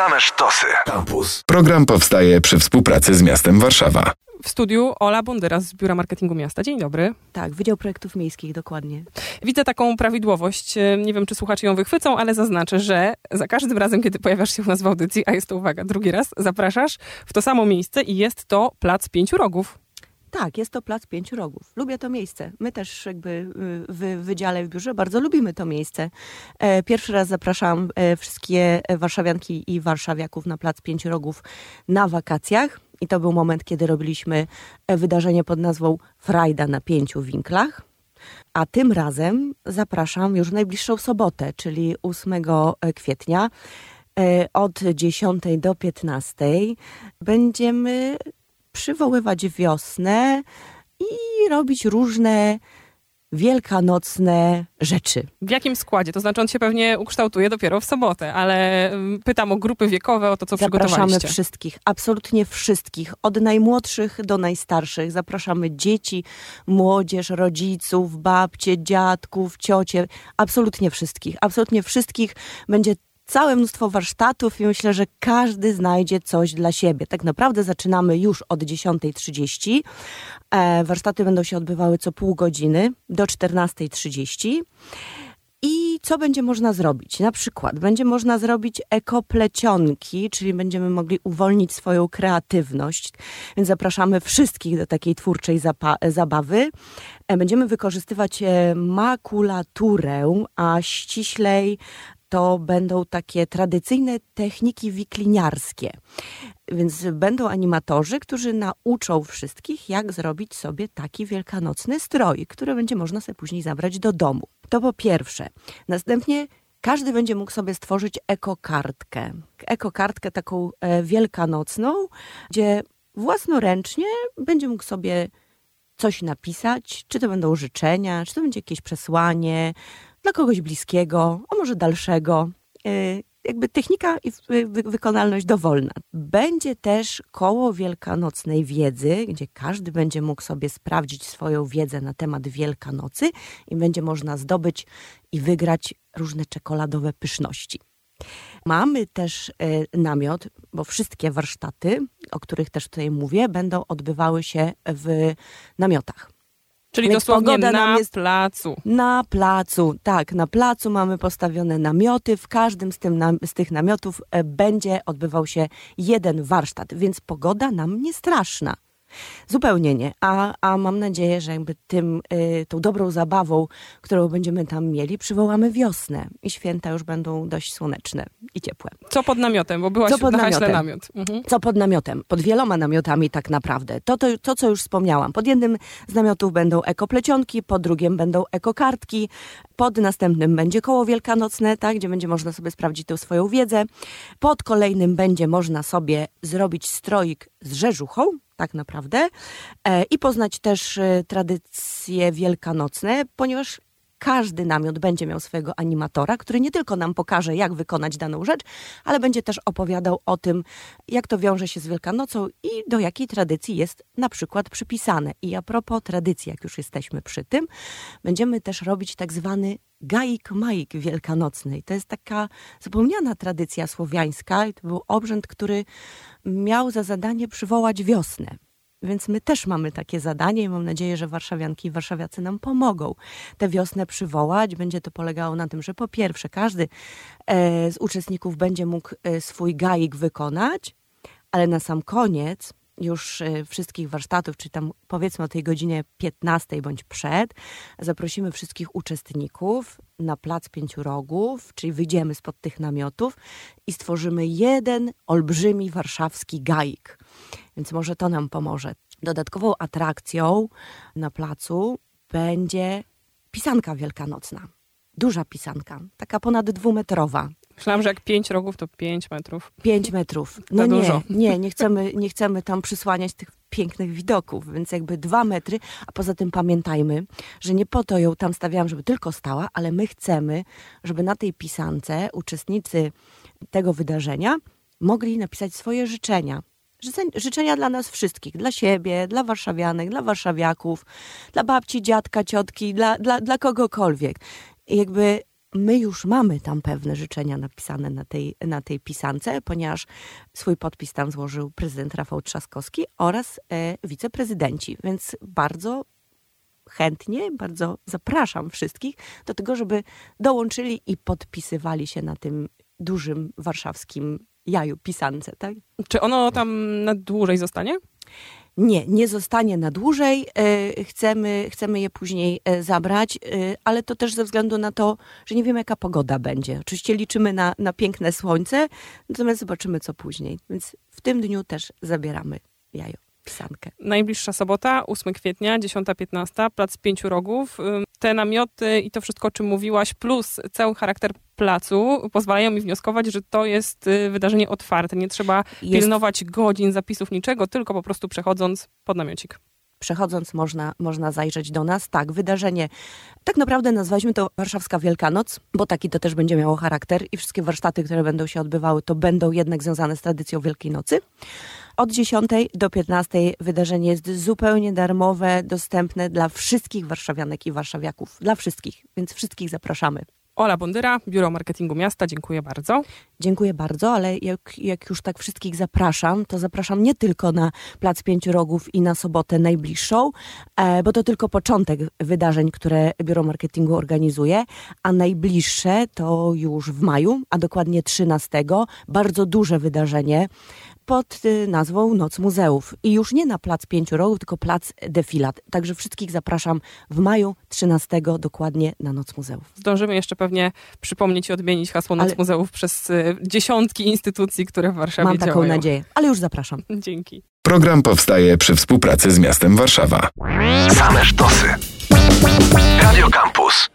Same sztosy. Campus. Program powstaje przy współpracy z miastem Warszawa. W studiu Ola Bondyra z Biura Marketingu Miasta. Dzień dobry. Tak, Wydział Projektów Miejskich, dokładnie. Widzę taką prawidłowość. Nie wiem, czy słuchacze ją wychwycą, ale zaznaczę, że za każdym razem, kiedy pojawiasz się u nas w audycji, a jest to uwaga, drugi raz, zapraszasz w to samo miejsce i jest to Plac Pięciu Rogów. Tak, jest to Plac Pięciu Rogów. Lubię to miejsce. My też jakby y, w Wydziale, w biurze bardzo lubimy to miejsce. E, pierwszy raz zapraszam e, wszystkie warszawianki i warszawiaków na Plac Pięciu Rogów na wakacjach. I to był moment, kiedy robiliśmy e, wydarzenie pod nazwą Frajda na pięciu winklach. A tym razem zapraszam już w najbliższą sobotę, czyli 8 kwietnia od 10 do 15. Będziemy przywoływać wiosnę i robić różne wielkanocne rzeczy. W jakim składzie? To znaczy on się pewnie ukształtuje dopiero w sobotę, ale mm, pytam o grupy wiekowe, o to, co Zapraszamy przygotowaliście. wszystkich, absolutnie wszystkich, od najmłodszych do najstarszych. Zapraszamy dzieci, młodzież, rodziców, babcie, dziadków, ciocie, absolutnie wszystkich. Absolutnie wszystkich. Będzie całe mnóstwo warsztatów i myślę, że każdy znajdzie coś dla siebie. Tak naprawdę zaczynamy już od 10.30. E, warsztaty będą się odbywały co pół godziny do 14.30. I co będzie można zrobić? Na przykład będzie można zrobić ekoplecionki, czyli będziemy mogli uwolnić swoją kreatywność, więc zapraszamy wszystkich do takiej twórczej zabawy. E, będziemy wykorzystywać e, makulaturę, a ściślej to będą takie tradycyjne techniki wikliniarskie. Więc będą animatorzy, którzy nauczą wszystkich, jak zrobić sobie taki wielkanocny strój, który będzie można sobie później zabrać do domu. To po pierwsze. Następnie każdy będzie mógł sobie stworzyć ekokartkę. Ekokartkę taką e, wielkanocną, gdzie własnoręcznie będzie mógł sobie coś napisać, czy to będą życzenia, czy to będzie jakieś przesłanie, dla kogoś bliskiego, a może dalszego. E, jakby technika i wykonalność dowolna. Będzie też koło wielkanocnej wiedzy, gdzie każdy będzie mógł sobie sprawdzić swoją wiedzę na temat Wielkanocy i będzie można zdobyć i wygrać różne czekoladowe pyszności. Mamy też e, namiot, bo wszystkie warsztaty, o których też tutaj mówię, będą odbywały się w namiotach. Czyli Więc dosłownie na jest placu. Na placu, tak. Na placu mamy postawione namioty. W każdym z, tym, z tych namiotów e, będzie odbywał się jeden warsztat, więc pogoda nam nie straszna. Zupełnie nie. A, a mam nadzieję, że jakby tym, y, tą dobrą zabawą, którą będziemy tam mieli, przywołamy wiosnę i święta już będą dość słoneczne i ciepłe. Co pod namiotem, bo byłaś co pod na namiotem? namiot. Mhm. Co pod namiotem? Pod wieloma namiotami tak naprawdę. To, to, to, co już wspomniałam. Pod jednym z namiotów będą ekoplecionki, pod drugim będą ekokartki, pod następnym będzie koło wielkanocne, tak, gdzie będzie można sobie sprawdzić tę swoją wiedzę. Pod kolejnym będzie można sobie zrobić stroik z rzeżuchą, tak naprawdę, e, i poznać też e, tradycje wielkanocne, ponieważ każdy namiot będzie miał swojego animatora, który nie tylko nam pokaże, jak wykonać daną rzecz, ale będzie też opowiadał o tym, jak to wiąże się z Wielkanocą i do jakiej tradycji jest na przykład przypisane. I a propos tradycji, jak już jesteśmy przy tym, będziemy też robić tak zwany gaik majik wielkanocny. to jest taka zapomniana tradycja słowiańska. I to był obrzęd, który miał za zadanie przywołać wiosnę. Więc my też mamy takie zadanie i mam nadzieję, że warszawianki i warszawiacy nam pomogą tę wiosnę przywołać. Będzie to polegało na tym, że po pierwsze każdy e, z uczestników będzie mógł e, swój gaik wykonać, ale na sam koniec już e, wszystkich warsztatów, czy tam powiedzmy o tej godzinie 15 bądź przed, zaprosimy wszystkich uczestników na plac Pięciu Rogów, czyli wyjdziemy spod tych namiotów i stworzymy jeden olbrzymi warszawski gaik. Więc może to nam pomoże. Dodatkową atrakcją na placu będzie pisanka wielkanocna. Duża pisanka, taka ponad dwumetrowa. Myślałam, że jak pięć rogów, to pięć metrów. Pięć metrów. No nie, dużo. nie, nie chcemy, nie chcemy tam przysłaniać tych pięknych widoków, więc jakby dwa metry, a poza tym pamiętajmy, że nie po to ją tam stawiałam, żeby tylko stała, ale my chcemy, żeby na tej pisance uczestnicy tego wydarzenia mogli napisać swoje życzenia. Życzenia dla nas wszystkich, dla siebie, dla warszawianek, dla warszawiaków, dla babci, dziadka, ciotki, dla, dla, dla kogokolwiek. Jakby my już mamy tam pewne życzenia napisane na tej, na tej pisance, ponieważ swój podpis tam złożył prezydent Rafał Trzaskowski oraz e, wiceprezydenci, więc bardzo chętnie, bardzo zapraszam wszystkich do tego, żeby dołączyli i podpisywali się na tym dużym warszawskim jaju pisance, tak? Czy ono tam na dłużej zostanie? Nie, nie zostanie na dłużej. E, chcemy, chcemy je później e, zabrać, e, ale to też ze względu na to, że nie wiemy, jaka pogoda będzie. Oczywiście liczymy na, na piękne słońce, natomiast zobaczymy, co później. Więc w tym dniu też zabieramy jajo pisankę. Najbliższa sobota, 8 kwietnia, 10.15, Plac Pięciu Rogów. Te namioty i to wszystko, o czym mówiłaś, plus cały charakter placu pozwalają mi wnioskować, że to jest y, wydarzenie otwarte. Nie trzeba Jest- pilnować godzin, zapisów, niczego, tylko po prostu przechodząc pod namiocik. Przechodząc można, można zajrzeć do nas. Tak, wydarzenie, tak naprawdę nazwaliśmy to Warszawska Wielkanoc, bo taki to też będzie miało charakter i wszystkie warsztaty, które będą się odbywały, to będą jednak związane z tradycją Wielkiej Nocy. Od 10 do 15 wydarzenie jest zupełnie darmowe, dostępne dla wszystkich warszawianek i warszawiaków. Dla wszystkich, więc wszystkich zapraszamy. Ola Bondyra, Biuro Marketingu Miasta, dziękuję bardzo. Dziękuję bardzo, ale jak, jak już tak wszystkich zapraszam, to zapraszam nie tylko na Plac Pięciu Rogów i na sobotę najbliższą, e, bo to tylko początek wydarzeń, które Biuro Marketingu organizuje, a najbliższe to już w maju, a dokładnie 13. Bardzo duże wydarzenie pod y, nazwą Noc Muzeów. I już nie na Plac Pięciu Rogów, tylko Plac Defilat. Także wszystkich zapraszam w maju 13 dokładnie na Noc Muzeów. Zdążymy jeszcze pewnie przypomnieć i odmienić hasło Noc Ale- Muzeów przez y, dziesiątki instytucji, które w Warszawie Mam taką działają. nadzieję, ale już zapraszam. Dzięki. Program powstaje przy współpracy z miastem Warszawa. Same sztosy. Radio Campus.